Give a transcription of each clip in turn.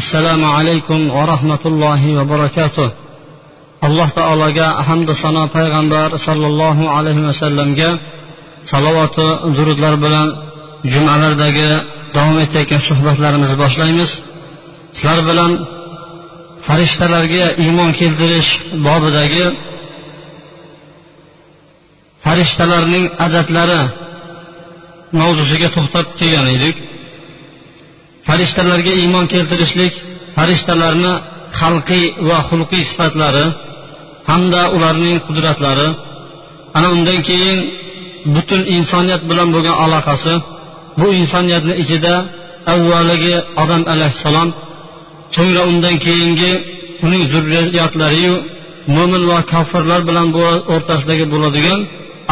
assalomu alaykum va rahmatullohi va barakatuh. Alloh taologa hamdu sano payg'ambar sollallohu alayhi vasallamga salovatu durudlar bilan jumalardagi davom etayotgan suhbatlarimizni boshlaymiz. Sizlar bilan farishtalarga iymon keltirish bobidagi farishtalarning adatlari mavzusiga to'xtab kelgan edik. Farishtalarga iymon keltirishlik farishtalarni xalqiy va xulqiy sifatlari hamda ularning qudratlari ana undan keyin butun insoniyat bilan bo'lgan aloqasi bu insoniyatni ichida avvaligi odam alayhissalom so'ngra undan keyingi uning zurriyatlariyu mo'min va kofirlar bilan o'rtasidagi bo'ladigan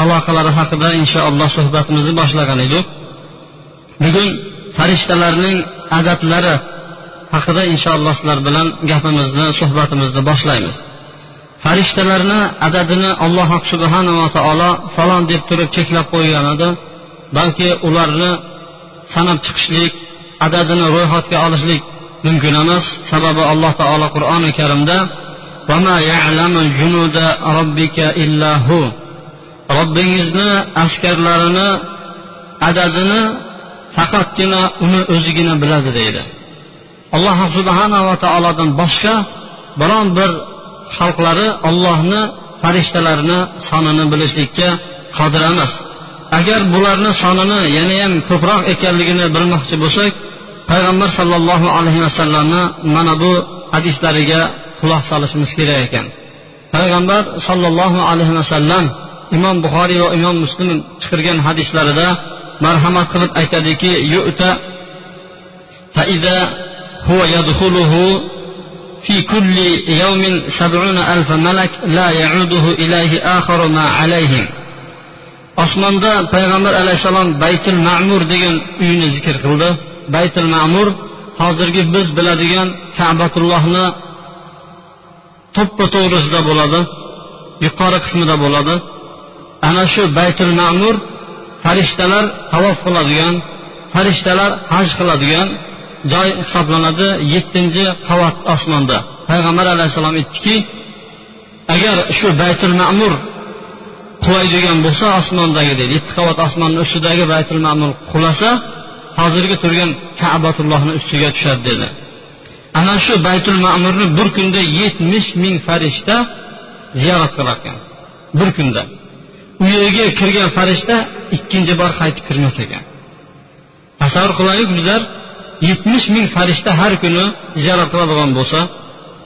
aloqalari haqida inshaalloh suhbatimizni boshlagan edik. Bugun farishtalarning adablari haqida inshaalloh sizlar bilan gapimizni suhbatimizni boshlaymiz. Farishtalarni adadini alloh subhanava taolo falon deb turib cheklab qo'ygan edi balki ularni sanab chiqishlik adadini ro'yxatga olishlik mumkin emas. Sababi alloh taolo qur'oni karimda robbingizni askarlarini adadini faqatgina uni o'zigina biladi deydi. Alloh subhanava taolodan boshqa biron bir xalqlari ollohni farishtalarini sonini bilishlikka qodir emas. Agar bularni sonini yanayam ko'proq ekanligini bilmoqchi bo'lsak payg'ambar sollallohu alayhi vasallamni mana bu hadislariga quloq solishimiz kerak ekan. Payg'ambar sollallohu alayhi vasallam imom buxoriy va imom muslim chiqargan hadislarida marhamat qilib aytadiki yu'ta فإذا هو يدخله في كل يوم سبعون ألف ملك لا يعوده إليه آخر ما عليهم osmonda payg'ambar alayhissalom baytul ma'mur degan uyni zikr qildi baytul ma'mur hozirgi biz biladigan kabatullohni to'ppa to'g'risida bo'ladi yuqori qismida bo'ladi ana shu baytul ma'mur farishtalar tavof qiladigan farishtalar haj qiladigan joy hisoblanadi yettinchi qavat osmonda. Payg'ambar alayhissalom aytdiki agar shu baytul ma'mur qulaydigan bo'lsa osmondagi deydi yetti qavat osmonni ustidagi baytul ma'mur qulasa hozirgi turgan kabatullohni ustiga tushadi dedi. Ana shu baytul ma'murni bir kunda yetmish ming farishta ziyorat qilarkan. Bir kunda. Uyiga kirgan farishta ikkinchi bor qaytib kirmas ekan. Tasavvur qilaylik bizlar yetmish ming farishta har kuni ziyorat qiladigan bo'lsa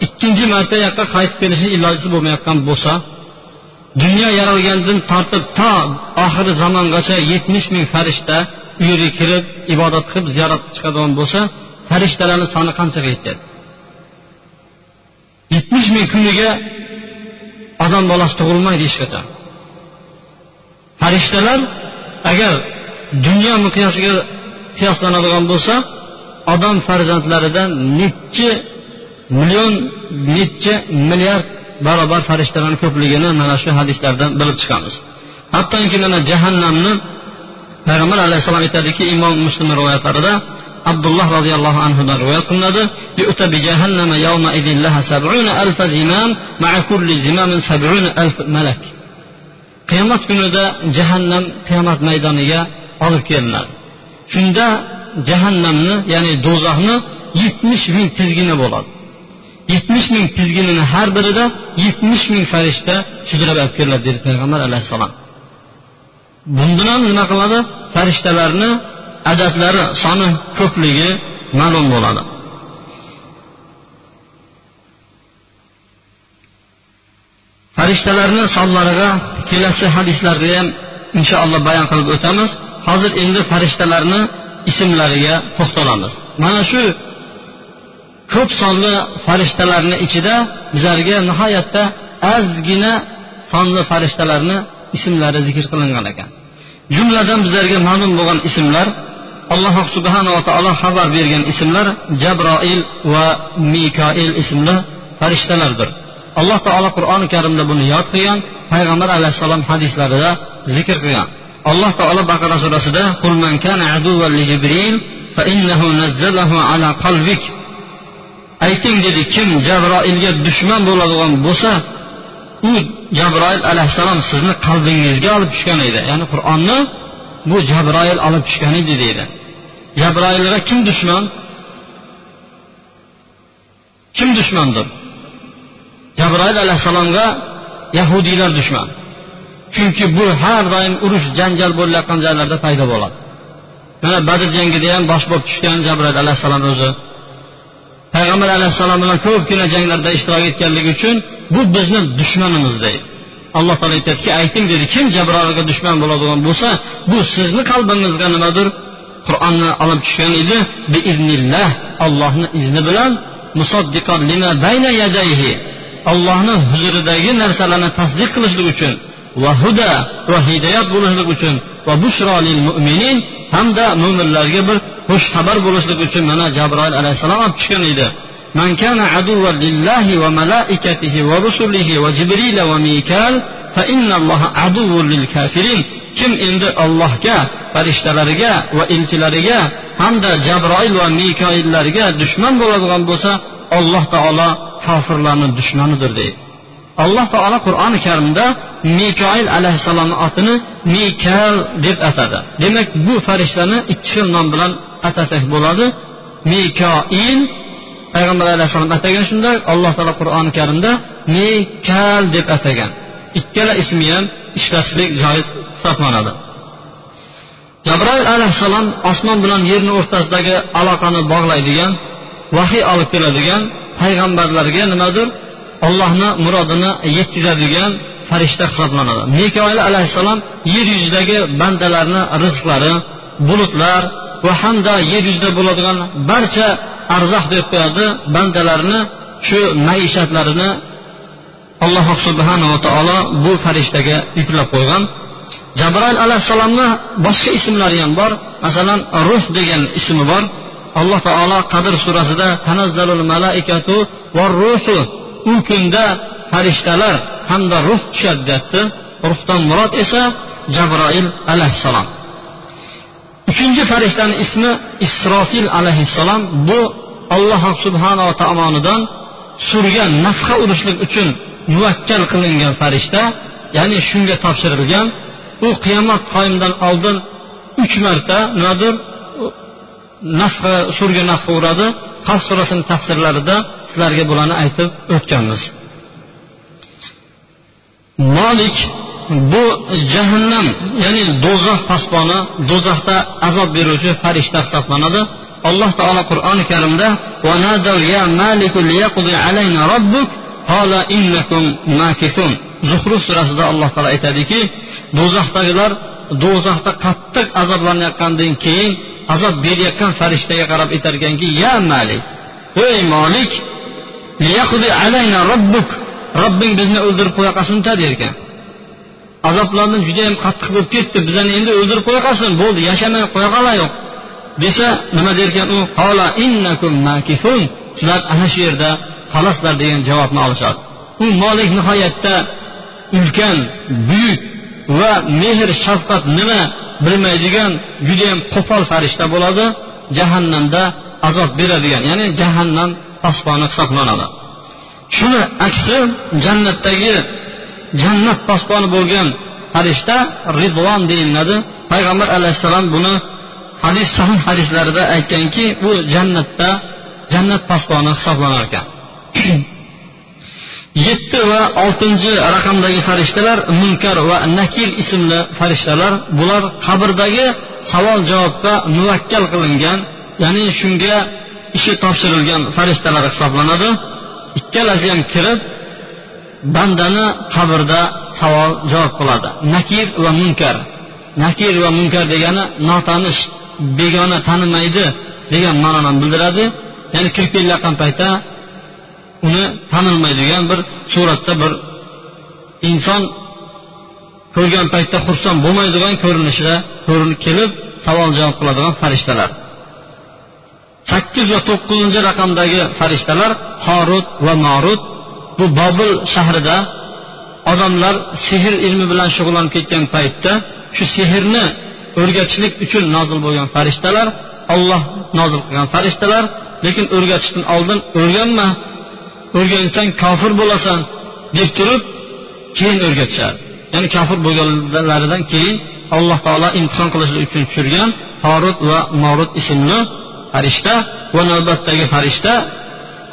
ikkinchi marta yoqqa qaytib kelishni iloji bo'lmayotgan bo'lsa dunyo yaralgandan tortib to oxiri zamongacha yetmish ming farishta u yerga kirib ibodat qilib ziyorat chiqadigan bo'lsa farishtalarni soni qanchaga yetadi? Yetmish ming kuniga odam bolasi tug'ilmaydi hech qachon. Farishtalar agar dunyo miqyosiga qiyoslanadigan bo'lsa odam farzandlaridan nechi million nechi milliard barobar farishtalarni ko'pligini mana shu hadislardan bilib chiqamiz. Hattoki mana jahannamni payg'ambar alayhissalom aytadiki imom muslim rivoyatlarida abdulloh roziyallohu anhudan rivoyat qilinadi qiyomat kunida jahannam qiyomat maydoniga olib kelinadi. Shunda jahannamni ya'ni do'zaxni yetmish ming tizgini bo'ladi. Yetmish ming tizginini har birida yetmish ming farishta sudrab olib keladi dedi payg'ambar alayhissalom. Bundan ham nima qiladi? Farishtalarni adadlari soni ko'pligi ma'lum bo'ladi. Farishtalarni sonlariga kelasi hadislarda ham inshaalloh bayon qilib o'tamiz. Hozir endi farishtalarni ismlariga to'xtalamiz. Mana shu ko'p sonli farishtalarni ichida bizlarga nihoyatda ozgina sonli farishtalarni ismlari zikr qilingan ekan. Jumladan bizlarga ma'lum bo'lgan ismlar alloh subhanava taolo xabar bergan ismlar jabroil va mikoil ismli farishtalardir. Alloh taolo qur'oni karimda buni yod qilgan payg'ambar alayhissalom hadislarida zikr qilgan. Alloh taolo baqara surasida ayting dedi kim jabroilga dushman bo'ladigan bo'lsa u jabroil alayhissalom sizni qalbingizga olib tushgan edi. Ya'ni qur'onni bu jabroil olib tushgan edi deydi. Jabroilga kim dushman? Kim dushmandir? Jabroil alayhissalomga yahudiylar dushman chunki bu har doim urush janjal bo'layotgan joylarda paydo bo'ladi mana badr jangida ham bosh bo'lib tushgan jabroil alayhissalom o'zi payg'ambar alayhissalom bilan ko'pgina janglarda ishtirok etganligi uchun bu bizni dushmanimiz deydi alloh taolo aytyaptiki ayting dedi kim jabroilga dushman bo'ladigan bo'lsa bu sizni qalbingizga nimadir qur'onni olib tushgan edi biiznillah allohni izni bilan ollohni huzuridagi narsalarni tasdiq qilishlik uchun va huda va hidoyat bo'lishlik uchun va bushrolil mu'minin hamda mo'minlarga bir xushxabar bo'lishlik uchun mana jabroil alayhissalom olib tushgan edi من كان عدوا لله وملائكته ورسله وجبريل وميكال فإن الله عدو للكافرين kim endi allohga farishtalariga va elchilariga hamda jabroil va mikoillarga dushman bo'ladigan bo'lsa alloh taolo kofirlarni dushmanidir deydi. Alloh taolo qur'oni karimda mikoil alayhissalomni otini mikal deb atadi. Demak bu farishtani ikki xil nom bilan atasak bo'ladi. Mikoil payg'ambar alayhissalom atagan shunday alloh taolo qur'oni karimda mikal deb atagan. Ikkala ismi ham ishlatishlik joiz hisoblanadi. Jabroil alayhissalom osmon bilan yerni o'rtasidagi aloqani bog'laydigan vahiy olib keladigan payg'ambarlarga nimadir ollohni murodini yetkazadigan farishta hisoblanadi. Mikoil alayhissalom yer yuzidagi bandalarni rizqlari bulutlar va hamda yer yuzida bo'ladigan barcha arzah deb qo'yadi bandalarni shu maishatlarini alloh subhanava taolo bu farishtaga yuklab qo'ygan. Jabroil alayhissalomni boshqa ismlari ham bor. Masalan ruh degan ismi bor. Alloh taolo qadr surasida tanazzalul malaikatu va ruhu u kunda farishtalar hamda ruh tushadi deyapti ruhdan murod esa jabroil alayhissalom. Uchinchi farishtani ismi isrofil alayhissalom. Bu alloh subhanava taolodan surga nafha urishlik uchun muvakkal qilingan farishta ya'ni shunga topshirilgan. U qiyomat qoyimidan oldin uch marta nimadir nafga surga nafga uradi. Qaf surasini tafsirlarida sizlarga bularni aytib o'tganmiz. Molik bu jahannam ya'ni do'zax posboni do'zaxda azob beruvchi farishta hisoblanadi. Alloh taolo qur'oni karimda zuhruf surasida alloh taolo aytadiki do'zaxdagilar do'zaxda qattiq azoblanayotgandan keyin azob berayotgan farishtaga qarab aytarkanki ya malik ey molik robbing bizni o'ldirib qo'ya qolsinta derkan. Azoblarni judayam qattiq bo'lib ketdi bizani endi o'ldirib qo'ya qolsin bo'ldi yashamay qo'ya qolayoq desa nima derkan u sizlar ana shu yerda qolasizlar degan javobni olishadi. U molik nihoyatda ulkan buyuk va mehr shafqat nima bilmaydigan judayam qo'pol farishta bo'ladi jahannamda azob beradigan ya'ni jahannam posboni hisoblanadi. Shuni aksi jannatdagi jannat posboni bo'lgan farishta ridvon deyiladi. Payg'ambar alayhissalom buni hadis sahih hadislarida aytganki bu jannatda jannat posboni hisoblanar ekan. yetti va oltinchi raqamdagi farishtalar munkar va nakir ismli farishtalar bular qabrdagi savol javobga muvakkal qilingan ya'ni shunga ishi topshirilgan farishtalar hisoblanadi. Ikkalasi ham kirib bandani qabrda savol javob qiladi. Nakir va munkar. Nakir va munkar degani notanish begona tanimaydi degan ma'noni bildiradi. Ya'ni kirib kelayotgan paytda uni tanilmaydigan bir suratda bir inson ko'rgan paytda xursand bo'lmaydigan ko'rinishda ko'rinib kelib savol javob qiladigan farishtalar. Sakkiz va to'qqizinchi raqamdagi farishtalar horut va morut bu bobil shahrida odamlar sehr ilmi bilan shug'ullanib ketgan paytda shu sehrni o'rgatishlik uchun nozil bo'lgan farishtalar olloh nozil qilgan farishtalar lekin o'rgatishdan oldin o'rganma o'rgansang kofir bo'lasan deb turib keyin o'rgatishadi. Ya'ni kofir bo'lganlaridan keyin alloh taolo imtihon qilishlik uchun tushirgan torut va morut ismli farishta va navbatdagi farishta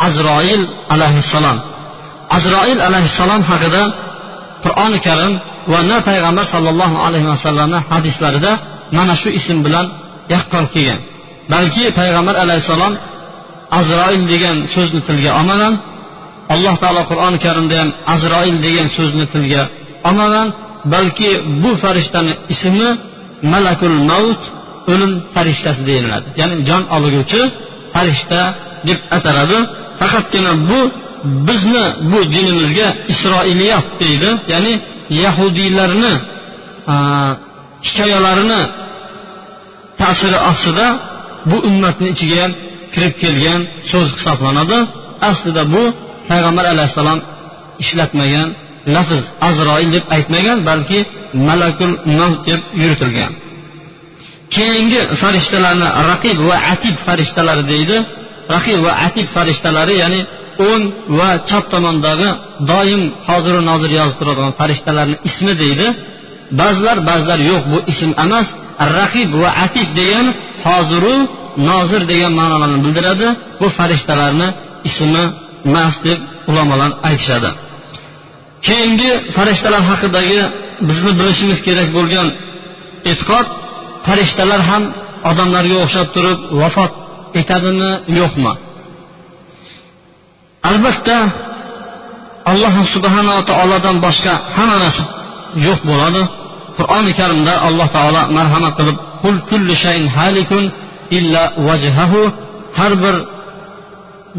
azroil alayhissalom. Azroil alayhissalom haqida qur'oni karim va na payg'ambar sollallohu alayhi vasallamni hadislarida mana shu ism bilan yaqqol kelgan. Balki payg'ambar alayhissalom azroil degan so'zni tilga olmagan alloh taolo qur'oni karimda ham azroil degan so'zni tilga olmagan balki bu farishtani ismi malakul mavt o'lim farishtasi deyiladi. Ya'ni jon olguvchi farishta deb ataladi. Faqatgina bu bizni bu dinimizga isroiliyat deydi. Ya'ni yahudiylarni hikoyalarini ta'siri ostida bu ummatni ichiga ham kirib kelgan so'z hisoblanadi. Aslida bu payg'ambar alayhissalom ishlatmagan lafz azroil deb aytmagan balki malakul mavt deb yuritilgan. Keyingi farishtalarni raqib va atib farishtalari deydi. Raqib va atib farishtalari ya'ni o'ng va chap tomondagi doim hoziru nozir yozib turadigan farishtalarni ismi deydi. Ba'zilar ba'zilar yo'q bu ism emas. Raqib va atib degan hoziru nozir degan ma'nolarni bildiradi. Bu farishtalarni ismi emas deb ulamolar aytishadi. Keyingi farishtalar haqidagi bizni bilishimiz kerak bo'lgan e'tiqod farishtalar ham odamlarga o'xshab turib vafot etadimi yo'qmi? Albatta alloh subhanava taolodan boshqa hamma narsa yo'q bo'ladi. Qur'oni karimda alloh taolo marhamat qilib Kul kullu shayin halikun illa vajhahu har bir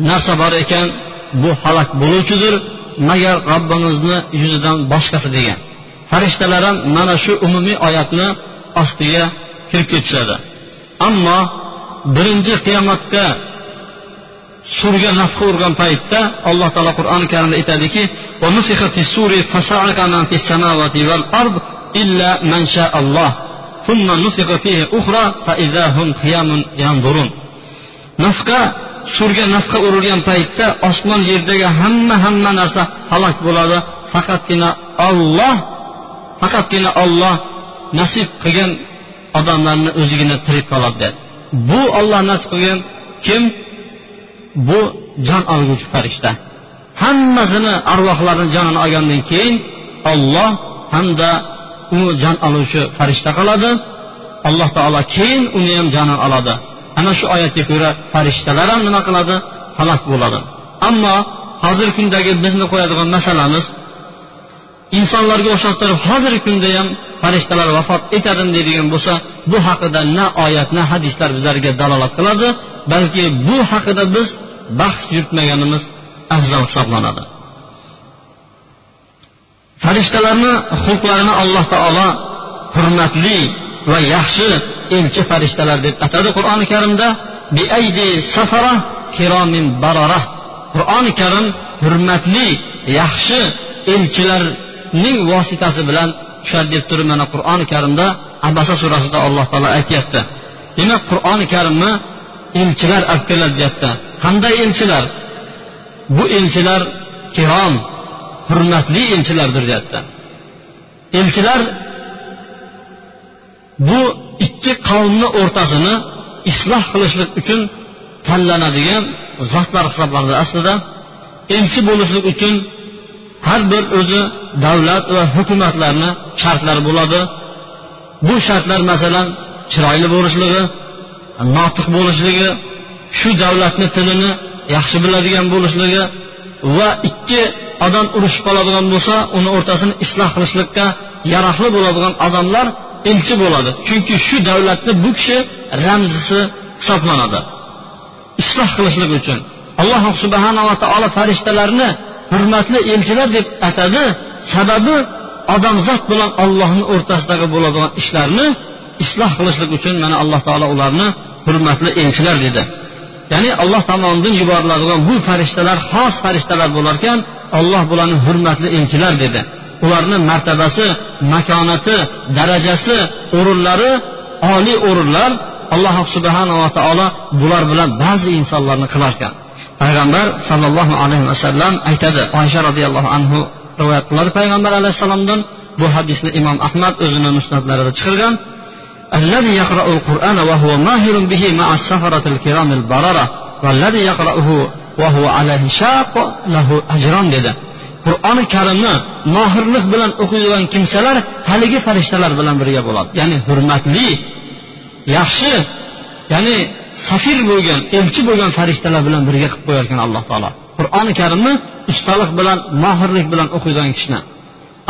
narsa bor ekan bu halok bo'luvchidir. Magar robbimizni yuzidan boshqasi degan. Farishtalar ham mana shu umumiy oyatni ostiga kirib ketishadi. Ammo birinchi qiyomatda surga nafqa urgan paytda alloh taolo qur'oni karimda aytadiki nafqa surga nafqa urilgan paytda osmon yerdagi hamma hamma narsa halok bo'ladi. Faqatgina olloh faqatgina olloh nasib qilgan odamlarni o'zigina tirik qoladi dedi bu olloh nasib qilgan kim? Bu jon olguvchi farishta. Hammasini arvohlarini jonini olgandan keyin olloh hamda u jon oluvchi farishta qoladi alloh taolo keyin uni ham jonini oladi. Ana shu oyatga ko'ra farishtalar ham nima qiladi? Halok bo'ladi. Ammo hozirgi kundagi bizni qo'yadigan masalamiz insonlarga o'xshab turib hozirgi kunda ham farishtalar vafot etadi deydigan bo'lsa bu haqida na oyat na hadislar bizlarga dalolat qiladi balki bu haqida biz bahs yuritmaganimiz afzal hisoblanadi. Farishtalarni xulqlarini alloh taolo hurmatli va yaxshi elchi farishtalar deb atadi qur'oni karimda safara barara. Qur'oni karim hurmatli yaxshi elchilarning vositasi bilan tushadi deb turib mana qur'oni karimda abasa surasida alloh taolo aytyapti. Demak qur'oni karimni elchilar olib keladi deyapti. Qanday elchilar? Bu elchilar kirom hurmatli elchilardir deyapti. Elchilar bu ikki qavmni o'rtasini isloh qilishlik uchun tanlanadigan zotlar hisoblanadi aslida. Elchi bo'lishlik uchun har bir o'zi davlat va hukumatlarni shartlari bo'ladi. Bu shartlar masalan chiroyli bo'lishligi notiq bo'lishligi shu davlatni tilini yaxshi biladigan bo'lishligi va ikki odam urushib qoladigan bo'lsa uni o'rtasini isloh qilishlikka yaroqli bo'ladigan odamlar elchi bo'ladi. Chunki shu davlatni bu kishi ramzisi hisoblanadi. Isloh qilishlik uchun. Alloh subhanava taolo farishtalarni hurmatli elchilar deb atadi. Sababi odamzod bilan ollohni o'rtasidagi bo'ladigan ishlarni isloh qilishlik uchun mana alloh taolo ularni hurmatli elchilar dedi. Ya'ni alloh tomonidan yuboriladigan bu farishtalar xos farishtalar bo'larkan olloh bularni hurmatli elchilar dedi. ularni martabasi makonati darajasi o'rinlari oliy o'rinlar alloh subhanava taolo bular bilan ba'zi insonlarni qilarkan payg'ambar sollallohu alayhi vasallam aytadi oysha roziyallohu anhu rivoyat qiladi payg'ambar alayhissalomdan bu hadisni imom ahmad o'zini musnatlarida chiqargan الذي يقرأ القرآن وهو ماهر به مع السفرة الكرام البررة والذي يقرأه وهو عليه شاق له أجران dedi Qur'oni karimni mohirlik bilan o'qiydigan kimsalar haligi farishtalar bilan birga bo'ladi. Ya'ni hurmatli yaxshi ya'ni safir bo'lgan elchi bo'lgan farishtalar bilan birga qilib qo'yarkan alloh taolo. Qur'oni karimni ustalik bilan mohirlik bilan o'qiydigan kishini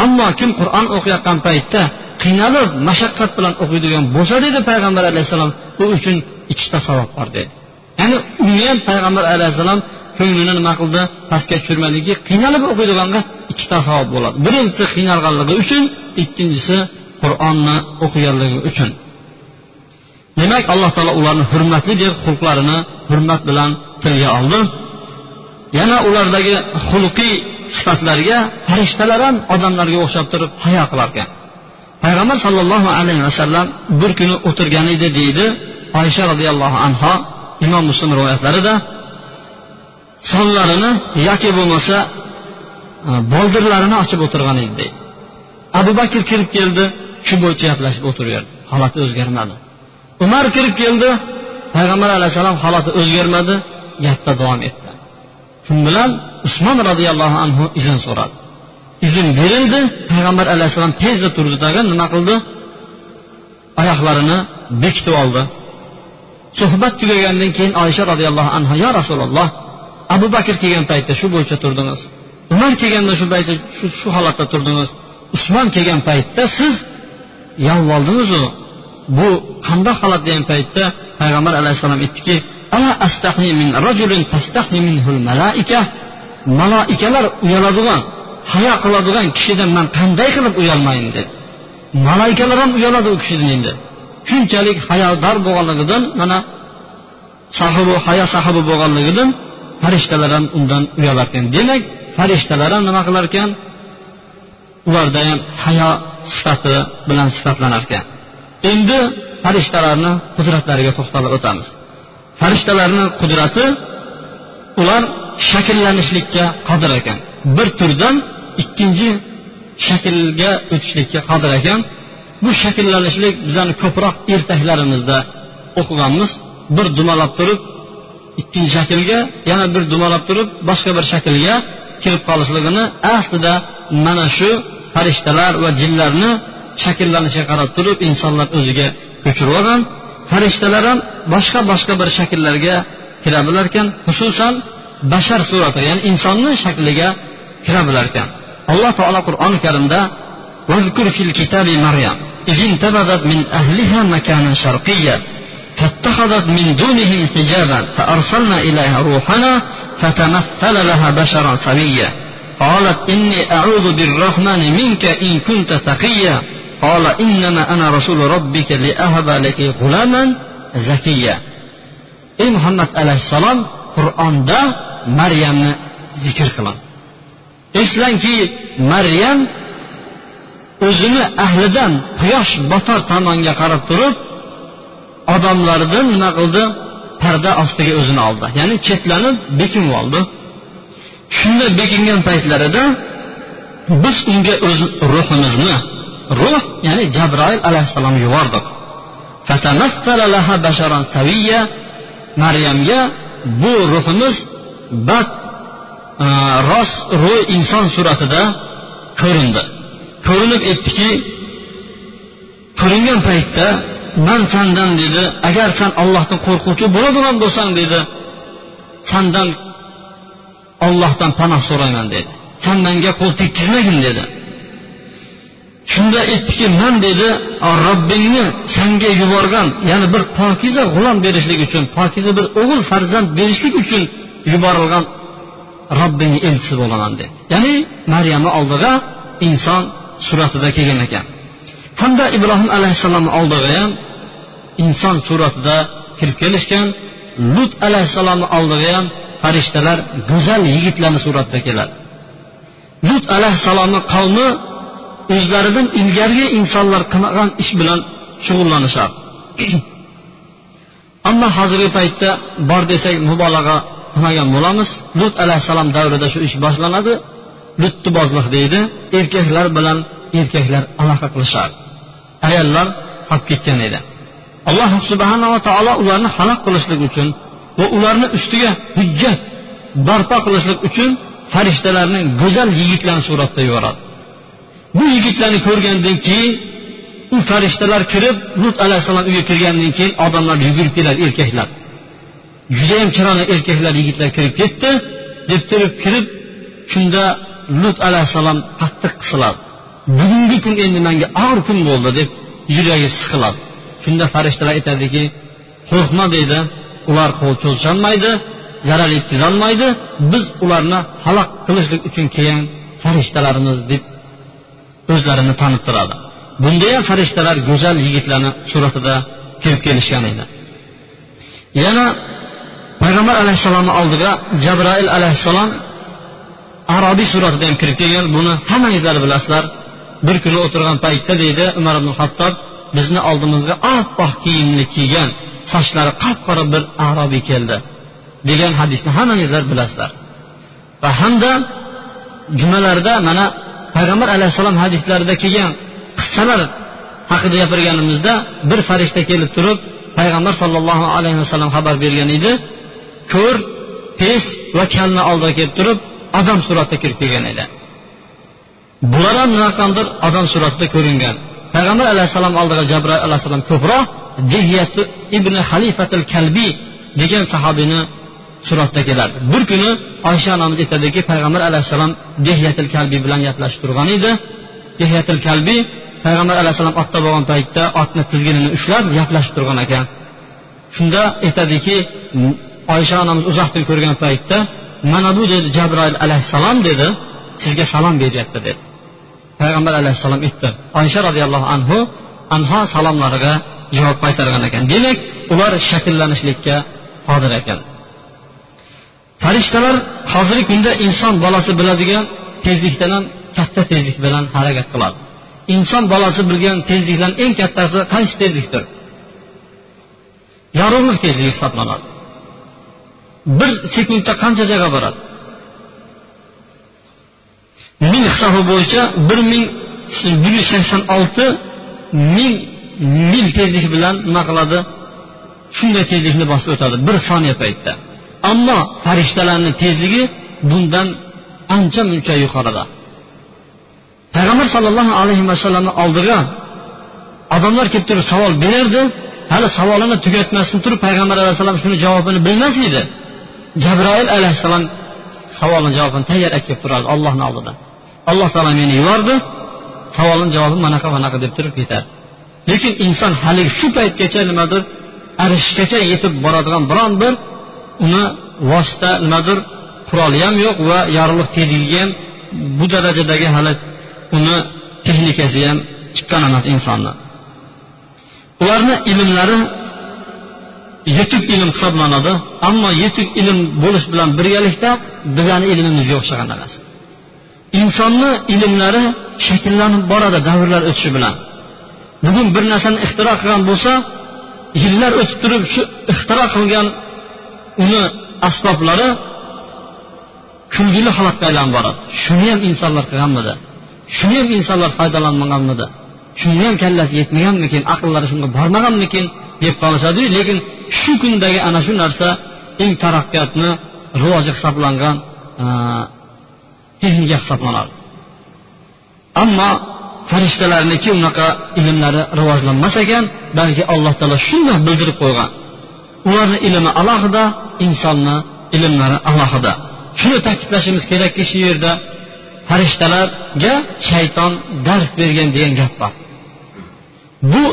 ammo kim qur'on o'qiyotgan paytda qiynalib mashaqqat bilan o'qiydigan bo'lsa dedi payg'ambar alayhissalom u uchun ikkita savob bor dedi. Ya'ni uni ham payg'ambar alayhissalom ko'nglini nima qildi? Pastga tushirmadiki qiynalib o'qiydiganga ikkita savob bo'ladi. Birinchisi qiynalganligi uchun ikkinchisi qur'onni o'qiganligi uchun. Demak alloh taolo ularni hurmatli deb xulqlarini hurmat bilan tilga oldi. Yana ulardagi xulqiy sifatlarga farishtalar ham odamlarga o'xshab turib hayo qilarkan. Payg'ambar sollallohu alayhi vasallam bir kuni o'tirgan edi deydi oysha roziyallohu anho imom muslim rivoyatlarida sonlarini yoki bo'lmasa e, boldirlarini ochib o'tirgan edi. Deydi abu bakr kirib keldi shu bo'yicha gaplashib o'tiraverdi. Holati o'zgarmadi. Umar kirib keldi payg'ambar alayhissalom holati o'zgarmadi gapda davom etdi. Shu bilan usmon roziyallohu anhu izn so'radi. Izn berildi payg'ambar alayhissalom tezda turdi tag'in nima qildi? Oyoqlarini bekitib oldi. Suhbat tugagandan keyin oysha roziyallohu anhu yo rasululloh abu bakr kelgan paytda shu bo'yicha turdingiz. Umar kelganda shu paytda shu, shu holatda turdingiz. Usmon kelgan paytda siz yolvoldingizu bu qandoq holat degan paytda payg'ambar alayhissalom aytdiki maloikalar uyaladigan hayo qiladigan kishidan man qanday qilib uyalmayin dedi. Maloikalar ham uyaladi u kishidan endi. Shunchalik hayodor bo'lganligidan mana sahibi hayo sahibi bo'lganligidan farishtalar ham undan uyalar ekan demak farishtalar ham nima qilar ekan ularda ham hayo sifati bilan sifatlanar ekan endi farishtalarni qudratlariga to'xtalib o'tamiz. Farishtalarni qudrati ular shakllanishlikka qodir ekan. Bir turdan ikkinchi shaklga o'tishlikka qodir ekan. Bu shakllanishlik bizani ko'proq ertaklarimizda o'qiganmiz. Bir dumalab turib ikkinchi shaklga yana bir dumalab turib boshqa bir shaklga kirib qolishligini aslida mana shu farishtalar va jinlarni shakllanishiga qarab turib insonlar o'ziga ko'chirib olgan farishtalar ham boshqa boshqa bir shakllarga kira bilar ekan xususan bashar surati ya'ni insonni shakliga kira bilar ekan alloh taolo qur'oni karimda واذكر في الكتاب مريم إذ انتبذت من أهلها مكانا شرقيا فاتخذت من دونهم حجابا فأرسلنا إليها روحنا فتمثل لها بشرا سويا. قالت إني أعوذ بالرحمن منك إن كنت تقيا. قال إنما أنا رسول ربك لأهب لك غلاما زكيا. ey muhammad alayhissalom qur'onda maryamni zikr qilin eslangki maryam o'zini ahlidan quyosh botar tomonga qarab turib odamlarni nima qildi? Parda ostiga o'zini oldi. Ya'ni chetlanib bekinib oldi. Shunda bekingan paytlarida biz unga o'z ruhimizni ruh ya'ni jabroil alayhissalom yubordik. Maryamga bu ruhimiz bad e, rost ro'y inson suratida ko'rindi. Ko'rinib aytdiki ko'ringan paytda man sandan dedi agar san ollohdan qo'rquvchi bo'ladigan bo'lsang dedi sandan ollohdan panoh so'rayman dedi. San menga qo'l tekkizmagin dedi. Shunda aytdiki man dedi robbingni senga yuborgan ya'ni bir pokiza g'ulom berishlik uchun pokiza bir o'g'il farzand berishlik uchun yuborilgan robbingni elchisi bo'laman dedi. Ya'ni maryamni oldiga inson suratida kelgan ekan hamda ibrohim alayhissalomni oldiga ham inson suratida kirib kelishgan lut alayhissalomni oldiga ham farishtalar go'zal yigitlarni suratida keladi. Lut alayhissalomni qavmi o'zlaridan ilgarigi insonlar qilmagan ish bilan shug'ullanishadi. Ammo hozirgi paytda bor desak mubolag'a qilmagan bo'lamiz. Lut alayhissalom davrida shu ish boshlanadi. Luttibozlik deydi. Erkaklar bilan erkaklar aloqa qilishadi. Ayollar qolib ketgan edi. Alloh subhanava taolo ularni halok qilishlik uchun va ularni ustiga hujjat barpo qilishlik uchun farishtalarni go'zal yigitlarni suratda yuboradi. Bu yigitlarni ko'rgandan keyin u farishtalar kirib lut alayhissalom uyga kirgandan keyin odamlar yugurib keladi erkaklar. Judayam chiroyli erkaklar yigitlar kirib ketdi deb turib kirib shunda lut alayhissalom qattiq qisiladi. Bugungi kun endi menga og'ir kun bo'ldi deb yuragi siqiladi. Shunda farishtalar aytadiki qo'rqma deydi. Ular qo'l cho'zisholmaydi zarar yetkazolmaydi. Biz ularni halok qilishlik uchun kelgan farishtalarimiz deb o'zlarini tanittiradi bunda ham farishtalar go'zal yigitlarni suratida kirib kelishgan edi. Yana payg'ambar alayhissalomni oldiga jabroil alayhissalom arobiy suratida ham kirib kelgan. Buni hammangizlar bilasizlar. Bir kuni o'tirgan paytda deydi umar ibn hattob bizni oldimizga oppoq kiyimni kiygan sochlari qop qora bir arobiy keldi degan hadisni hammangizlar bilasizlar. Va hamda jumalarda mana payg'ambar alayhissalom hadislarida kelgan qissalar haqida gapirganimizda bir farishta kelib turib payg'ambar sollallohu alayhi vasallam xabar bergan edi. Ko'r pes va kalni oldiga kelib turib odam suratida kirib kelgan edi. Bular ham qanaqandir odam suratida ko'ringan. Payg'ambar alayhissalom oldiga jabroil alayhissalom ko'proq dihiyati ibn halifatil kalbiy degan sahobiyni suratda keladi. Bir kuni oysha onamiz aytadiki payg'ambar alayhissalom dehyatil kalbiy bilan gaplashib turgan edi. Dehyatil kalbiy payg'ambar alayhissalom otda bo'lgan paytda otni tizginini ushlab gaplashib turgan ekan. Shunda aytadiki oysha onamiz uzoqdan ko'rgan paytda mana bu dedi jabroil alayhissalom dedi sizga salom beryapti dedi. Payg'ambar alayhissalom aytdi oysha roziyallohu anhu anho salomlariga javob qaytargan ekan. Demak ular shakllanishlikka qodir ekan. Farishtalar hozirgi kunda inson bolasi biladigan tezlikdan ham katta tezlik bilan harakat qiladi. Inson bolasi bilgan tezlikdan eng kattasi qaysi tezlikdir? Yorug'lik tezligi hisoblanadi. Bir sekundda qancha joyga boradi? Ming hisobi bo'yicha bir ming bir yuz sakson olti ming mil tezlik bilan nima qiladi? Shunday tezlikni bosib o'tadi bir soniya paytda. Ammo farishtalarni tezligi bundan ancha muncha yuqorida. Payg'ambar sollallohu alayhi vasallamni oldiga odamlar kelib turib savol berardi. Hali savolini tugatmasdan turib payg'ambar alayhissalom shuni javobini bilmas edi. Jabroil alayhissalom savolni javobini tayyor olib kelib turardi ollohni oldida. Alloh taolo meni yubordi savolini javobi manaqa manaqa deb turib ketadi. Lekin inson haligi shu paytgacha nimadir arishgacha yetib boradigan biron bir uni vosita nimadir quroli ham yo'q va yorug'lik tezligi ham bu darajadagi hali uni texnikasi ham chiqqan emas insonni. Ularni ilmlari yetuk ilm hisoblanadi ammo yetuk ilm bo'lish bilan birgalikda bizani ilmimizga o'xshagan emas. Insonni ilmlari shakllanib boradi davrlar o'tishi bilan. Bugun bir narsani ixtiro qilgan bo'lsa yillar o'tib turib shu ixtiro qilgan uni asboblari kulgili holatga aylanib boradi shuni ham insonlar qilganmidi? Shuni ham insonlar foydalanmaganmidi? Shunga ham kallasi yetmaganmikin? Aqllari shunga bormaganmikin? deb qolishadiyu lekin shu kundagi ana shu narsa eng taraqqiyotni rivoji hisoblangan ilmga hisoblanadi ammo farishtalarniki unaqa ilmlari rivojlanmas ekan balki alloh taolo shundoq bildirib qo'ygan. Ularni ilmi alohida insonni ilmlari alohida. Shuni ta'kidlashimiz kerakki shu yerda farishtalarga shayton dars bergan degan gap bor. Bu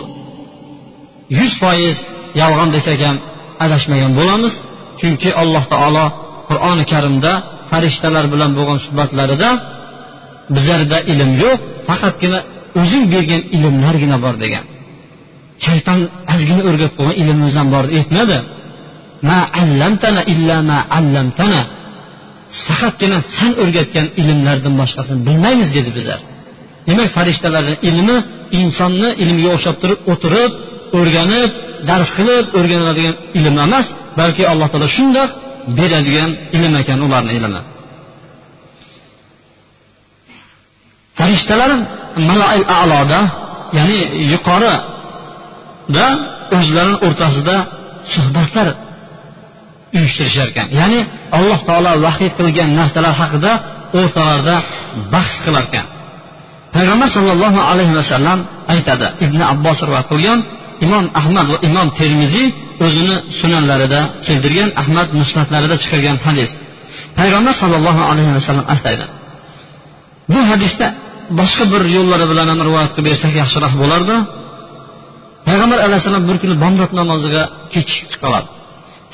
yuz foiz yolg'on desak ham adashmagan bo'lamiz chunki alloh taolo qur'oni karimda farishtalar bilan bo'lgan suhbatlarida bizlarda ilm yo'q faqatgina o'zing bergan ilmlargina bor degan. Shayton ozgina o'rgatib qo'ygan ilmimiz ham bor aytmadi. Ma allamtana illa ma allamtana. Faqatgina san o'rgatgan ilmlardan boshqasini bilmaymiz dedi bizlar. Demak farishtalarni ilmi insonni ilmiga o'xshab turib o'tirib o'rganib dars qilib o'rganiladigan ilm emas balki alloh taolo shundoq beradigan ilm ekan ularni ilmi. Farishtalar malail aloda ya'ni yuqorida o'zlarini o'rtasida suhbatlar uyushtirishar ekan ya'ni alloh taolo vahiy qilgan narsalar haqida o'rtalarida bahs qilar ekan payg'ambar sollallohu alayhi vasallam aytadi ibn abbos rivoyat qilgan imom ahmad va imom termiziy o'zini sunanlarida keltirgan ahmad musnatlarida chiqargan hadis. Payg'ambar sollallohu alayhi vasallam aytadi bu hadisda boshqa bir yo'llari bilan ham rivoyat qilib bersak yaxshiroq bo'lardi. Payg'ambar alayhissalom bir kuni bomdod namoziga kechikib qoladi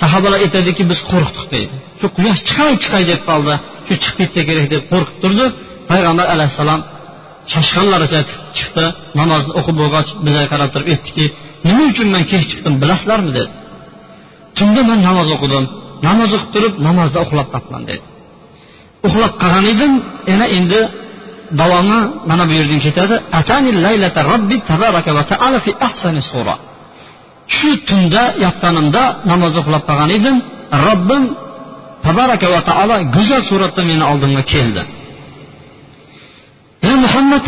sahobalar aytadiki biz qo'rqdik deydi. Shu quyosh chiqay chiqay deb qoldi. Shu chiqib ketsa kerak deb qo'rqib turdi. Payg'ambar alayhissalom shoshqanlaricha chiqdi. Namozni o'qib bo'lgach bizga qarab turib aytdiki nima uchun man kech chiqdim bilasizlarmi dedi. Tunda man namoz o'qidim. Namoz o'qib turib namozda uxlab qolibman dedi. Uxlab qolgan edim yana endi davomi mana bu yerdan ketadi shu tunda yotganimda namoz uxlab qolgan edim robbim tabaraka va taolo go'zal suratda meni oldimga keldi. Ey muhammad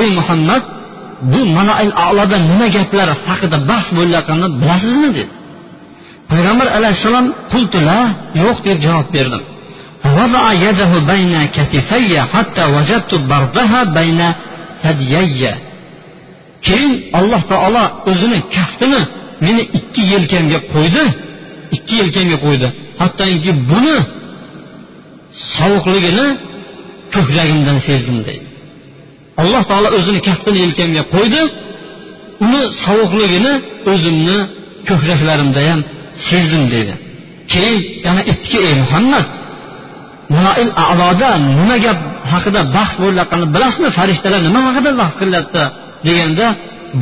ey muhammad bu malail aloda nima gaplar haqida bahs bo'layotganini bilasizmi dedi payg'ambar alayhissalom qultula yo'q deb javob berdim وضع يده بين كتفي حتى وجدت بردها بين ثديي keyin alloh taolo o'zini kaftini meni ikki yelkamga qo'ydi ikki yelkamga qo'ydi hattoki buni sovuqligini ko'kragimdan sezdim deydi alloh taolo o'zini kaftini yelkamga qo'ydi. Uni sovuqligini o'zimni ko'kraklarimda ham sezdim dedi. Keyin yana aytdiki ey muhammad. Munoil aloda nima gap haqida bahs bo'layotganini bilasizmi? Farishtalar nima haqida bahs qilyapti? Deganda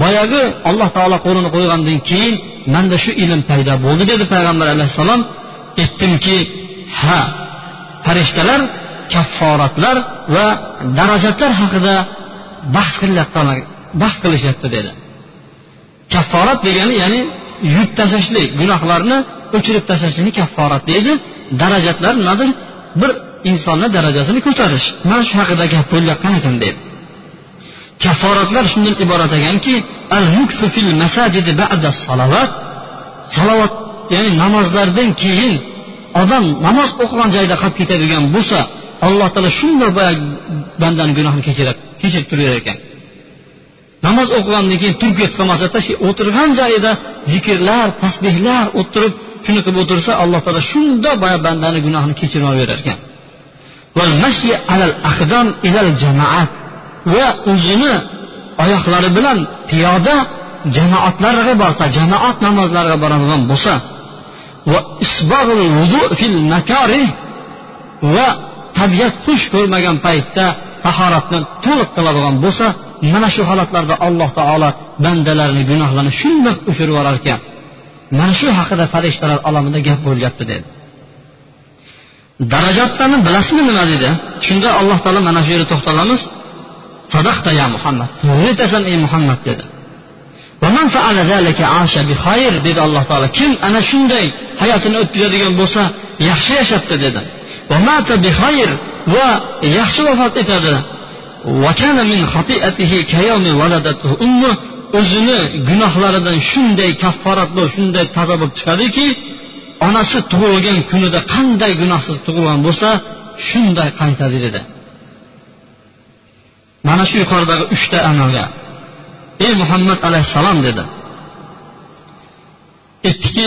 boyagi alloh taolo qo'lini qo'ygandan keyin manda shu ilm paydo bo'ldi dedi payg'ambar alayhissalom. Aytdimki ha farishtalar kafforatlar va darajatlar haqida bahs qilyapti bahs qilishyapti dedi. Kafforat degani ya'ni yuvib tashlashlik gunohlarni o'chirib tashlashlikni kafforat deydi. Darajatlar nimadir? Bir insonni darajasini ko'tarish. Mana shu haqida gap bo'layotgan ekan deydi. Kafforatlar shundan iborat ekanki al ba'da salovat. Salovat ya'ni namozlardan keyin odam namoz o'qigan joyda qolib ketadigan bo'lsa alloh taolo shunday boyagi bandani gunohini kechirib kechirib turar ekan namoz o'qigandan keyin turib ketib shu o'tirgan joyida zikrlar tasbehlar o'tirib shuni qilib o'tirsa alloh taolo shunda boya bandani gunohini kechirib yuborar ekan va o'zini oyoqlari bilan piyoda jamoatlarga borsa jamoat namozlariga boradigan bo'lsa va va tabiat xush ko'rmagan paytda tahoratni to'liq qiladigan bo'lsa mana shu holatlarda alloh taolo bandalarini gunohlarini shundoq o'chirib yuborar ekan mana shu haqida farishtalar olamida gap bo'lyapti dedi. Darajatlarni bilasizmi nima dedi. Shunda alloh taolo mana shu yerda to'xtalamiz. Sadaqta ya muhammad to'g'ri aytasan ey muhammad dedi. Dedi alloh taolo. Kim ana shunday hayotini o'tkazadigan bo'lsa yaxshi yashabdi dedi. Va yaxshi vafot etadi. O'zini gunohlaridan shunday kafforat bo'lib shunday toza bo'lib chiqadiki onasi tug'ilgan kunida qanday gunohsiz tug'ilgan bo'lsa shunday qaytadi dedi mana shu yuqoridagi uchta amalga ey muhammad alayhissalom dedi. Aytdiki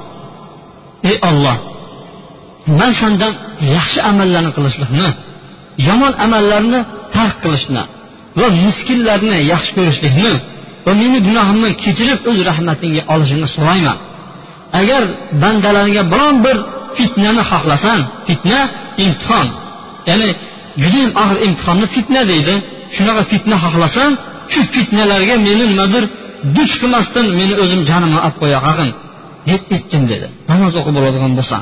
ey olloh man sandan yaxshi amallarni qilishlikni yomon amallarni tark qilishni va miskinlarni yaxshi ko'rishlikni va meni gunohimni kechirib o'z rahmatingga olishingni so'rayman. Agar bandalaringga biron bir fitnani xohlasan fitna imtihon. Ya'ni judayam og'ir imtihonni fitna deydi. Shunaqa fitna xohlasam shu fitnalarga meni nimadir duch qilmasdan meni o'zim jonimni olib qo'ya qolgin deb aytgin dedi. Namoz o'qib bo'ladigan bo'lsa.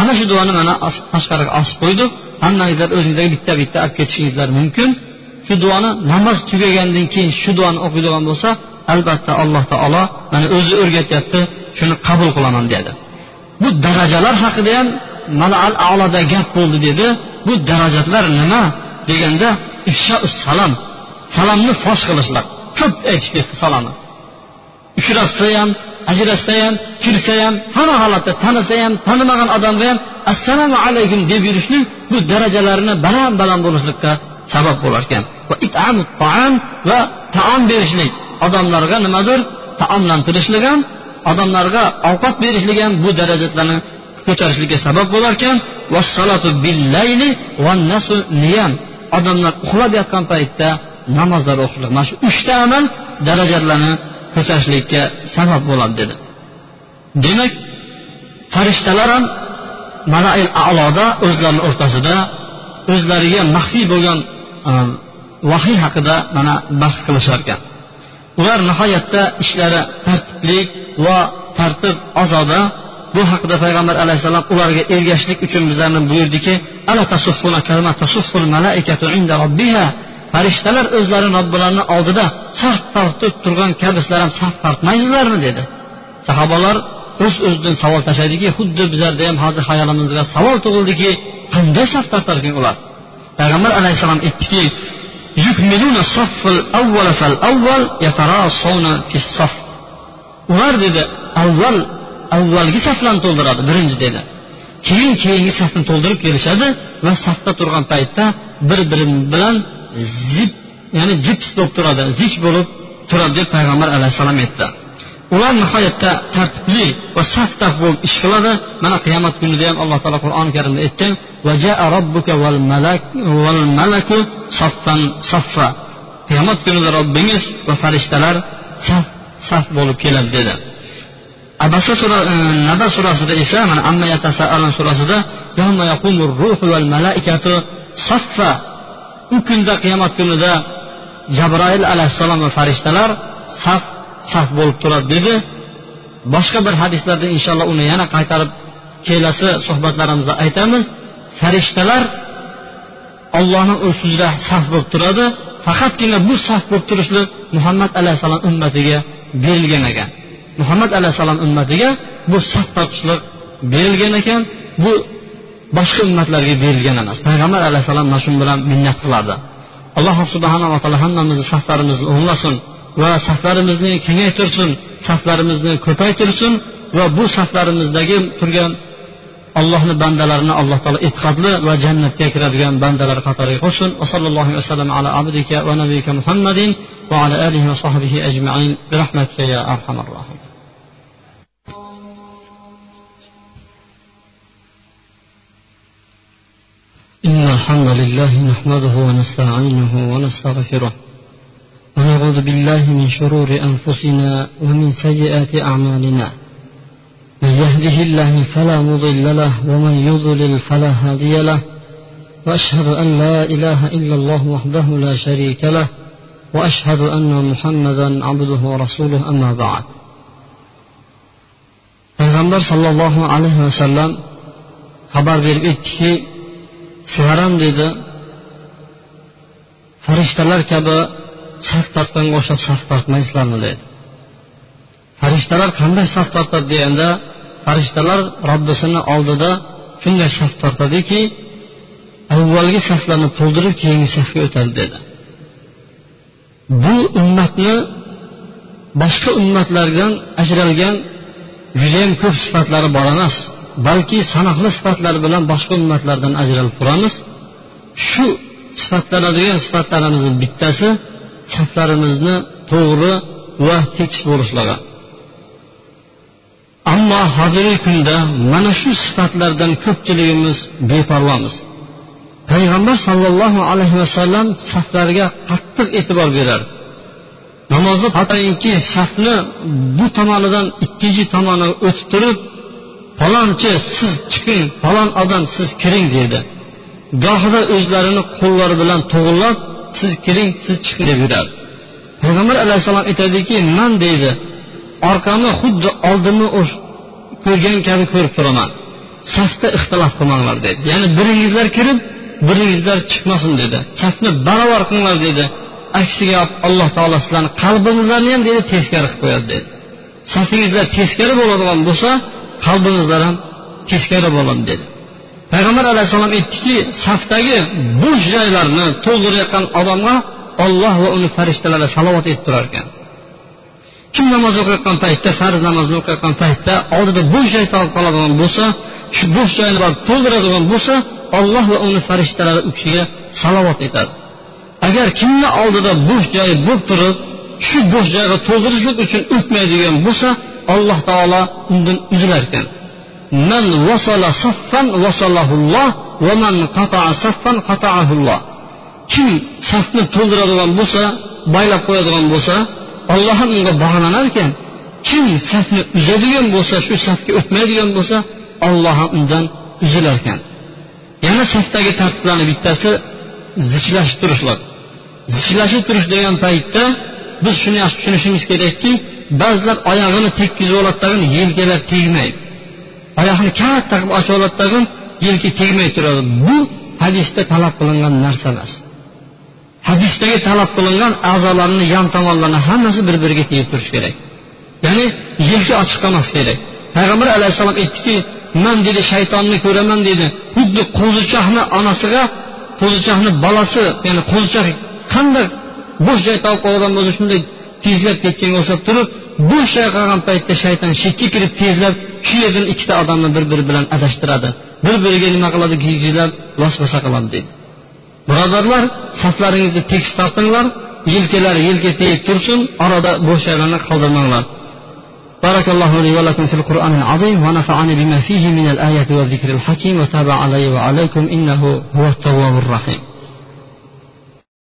Ana shu duoni mana tashqariga osib qo'ydik hammangizlar o'zingizlarga bitta bitta olib ketishingizlar mumkin. Shu duoni namoz tugagandan keyin shu duoni o'qiydigan bo'lsa albatta alloh taolo mana o'zi o'rgatyapti shuni qabul qilaman dedi. Bu darajalar haqida ham mana al aloda gap bo'ldi dedi. Bu darajatlar nima deganda salom salomni fosh qilishlar. Ko'p aytishdi salomni uchrashsa ham ajrashsa ham kirsa ham hamma holatda tanisa ham tanimagan odamga ham assalomu alaykum deb yurishlik bu darajalarini baland baland bo'lishlikka sabab bo'lar ekan va taom berishlik. Odamlarga nimadir taomlantirishlik ham odamlarga ovqat berishlik ham bu darajatlarni ko'tarishlikka sabab bo'lar ekan odamlar uxlab yotgan paytda namozlar o'qishlik. Mana shu uchta amal darajalarni ko'tarishlikka sabab bo'ladi dedi. Demak farishtalar ham malail aloda o'zlarini o'rtasida o'zlariga maxfiy bo'lgan e, vahiy haqida mana bahs qilishar ekan ular nihoyatda ishlari tartibli va tartib ozoda bu haqida payg'ambar alayhissalom ularga ergashishlik uchun bizlarni buyurdiki farishtalar o'zlari robbilarini oldida saf tortib turgan kabi sizlar ham saf tortmaysizlarmi dedi. Sahobalar o'z o'zidan savol tashlaydiki xuddi bizlarda ham hozir hayolimizga savol tug'ildiki qanday saf tortar ekan ular? Payg'ambar alayhissalom aytdiki ular dedi avval avvalgi saflarni to'ldiradi birinchi dedi. Keyin keyingi safni to'ldirib kelishadi va safda turgan paytda bir biri bilan zip ya'ni jips bo'lib turadi zich bo'lib turadi deb payg'ambar alayhissalom aytdi. Ular nihoyatda tartibli va saf saf bo'lib ish qiladi. Mana qiyomat kunida ham alloh taolo qur'oni karimda aytgan qiyomat kunida robbingiz va farishtalar saf saf bo'lib keladi dedi. Abasa sura e, naba surasida esa mana amma yatasaalun surasida saffa. U kunda qiyomat kunida jabroil alayhissalom va farishtalar saf saf bo'lib turadi dedi. Boshqa bir hadislarda inshaalloh uni yana qaytarib kelasi suhbatlarimizda aytamiz. Farishtalar ollohni ustida saf bo'lib turadi. Faqatgina bu saf bo'lib turishlik muhammad alayhissalom ummatiga berilgan ekan. Muhammad alayhissalom ummatiga bu saf tortishlik berilgan ekan bu boshqa ummatlarga berilgan emas. Payg'ambar alayhissalom mana shu bilan minnat qilardi alloh subhanava taolo hammamizni saflarimizni o'nglasin va saflarimizni kengaytirsin saflarimizni ko'paytirsin va bu saflarimizdagi turgan allohni bandalarini alloh taolo e'tiqodli va jannatga kiradigan bandalar qatoriga qo'shsin. Va sallallohu vasallam ala abdika va nabiyika muhammadin va ala alihi va sahbihi ajmain. Bi rahmatika ya arhamar rohim. إن الحمد لله نحمده ونستعينه ونستغفره ونعوذ بالله من شرور أنفسنا ومن سيئات أعمالنا. من يهده الله فلا مضل له ومن يضلل فلا هادي له. وأشهد أن لا إله إلا الله وحده لا شريك له. وأشهد أن محمدا عبده ورسوله أما بعد. payg'ambar sollallohu alayhi vasallam xabar berib aytdiki sizlar ham dedi. Farishtalar kabi saf tortganga o'xshab saf tortmaysizlarmi dedi. Farishtalar qanday saf tortadi deganda farishtalar robbisini oldida shunday saf tortadiki avvalgi saflarni to'ldirib keyingi safga o'tadi dedi. Bu ummatni boshqa ummatlardan ajralgan judayam ko'p sifatlari bor emas. Balki sanoqli sifatlar bilan boshqa ummatlardan ajralib turamiz. Shu sifatlanadigan sifatlarimizni bittasi saflarimizni to'g'ri va tekis bo'lishligi ammo hozirgi kunda mana shu sifatlardan ko'pchiligimiz beparvomiz. Payg'ambar sollallohu alayhi vasallam saflarga qattiq e'tibor berardi namozni hattoki safni bu tomonidan ikkinchi tomoniga o'tib turib falonchi siz chiqing falon odam siz kiring deydi. Gohida o'zlarini qo'llari bilan to'g'irlab siz kiring siz chiqing deb yuradi. Payg'ambar alayhissalom aytadiki man deydi. Orqamni xuddi oldimni ko'rgan kabi ko'rib turaman. Safda ixtilof qilmanglar dedi ya'ni biringizlar kirib biringizlar chiqmasin dedi safni barobar qilinglar dedi aksiga alloh taolo sizlarni qalbingizlarni ham deydi teskari qilib qo'yadi dedi safingizlar teskari bo'ladigan bo'lsa qalbingizlar ham teskari bo'ladi dedi. Payg'ambar alayhissalom aytdiki safdagi bo'sh joylarni to'ldirayotgan odamga olloh va uni farishtalari salovat aytib turar ekan. Kim namoz o'qiyotgan paytda farz namozni o'qiyotgan paytda oldida bo'sh joy topib qoladigan bo'lsa shu bo'sh joyni to'ldiradigan bo'lsa olloh va uni farishtalari u kishiga salovat aytadi agar kimni oldida bo'sh joyi bo'lib turib shu bo'sh joyga to'ldirishlik uchun o'tmaydigan bo'lsa alloh taolo undan uzilar ekan man vasala saffan vasalahulloh va man qata'a saffan qata'ahulloh kim safni to'ldiradigan bo'lsa baylab qo'yadigan bo'lsa olloh ham unga bog'lanar ekan kim safni uzadigan bo'lsa shu safga o'tmaydigan bo'lsa olloh ham undan uzilar ekan yana safdagi tartiblarni bittasi zichlashib turishlar zichlashib turish degan paytda biz shuni yaxshi tushunishimiz kerakki ba'zilar oyog'ini tekkizib oladi tag'in yelkalar tegmaydi oyoqni katta qilib ochib oladi tag'in yelka tegmay turadi. Bu hadisda talab qilingan narsa emas. Hadisdagi talab qilingan a'zolarni yon tomonlarni hammasi bir biriga tegib turishi kerak. Ya'ni yelka ochiq qolmaslik kerak. Payg'ambar alayhissalom aytdiki man dedi shaytonni ko'raman dedi xuddi qo'zichoqni onasiga qo'zichoqni bolasi ya'ni qo'zichoq qanday bo'sh joy topib qolgan bo'lsa shunday tezlab ketganga o'xshab turib bo'sh joy qolgan paytda shayton chetga kirib tezlab shu yerdan ikkita odamni bir biri bilan adashtiradi bir biriga nima qiladi giyjilab vasvasa qiladi deydi birodarlar saflaringizni tekis tortinglar yelkalari yelka tegib tursin orada bo'sh joylarni qoldirmanglar بارك الله لي ولكم في القرآن العظيم ونفعني بما فيه من الآيات والذكر الحكيم وتاب علي وعليكم إنه هو التواب الرحيم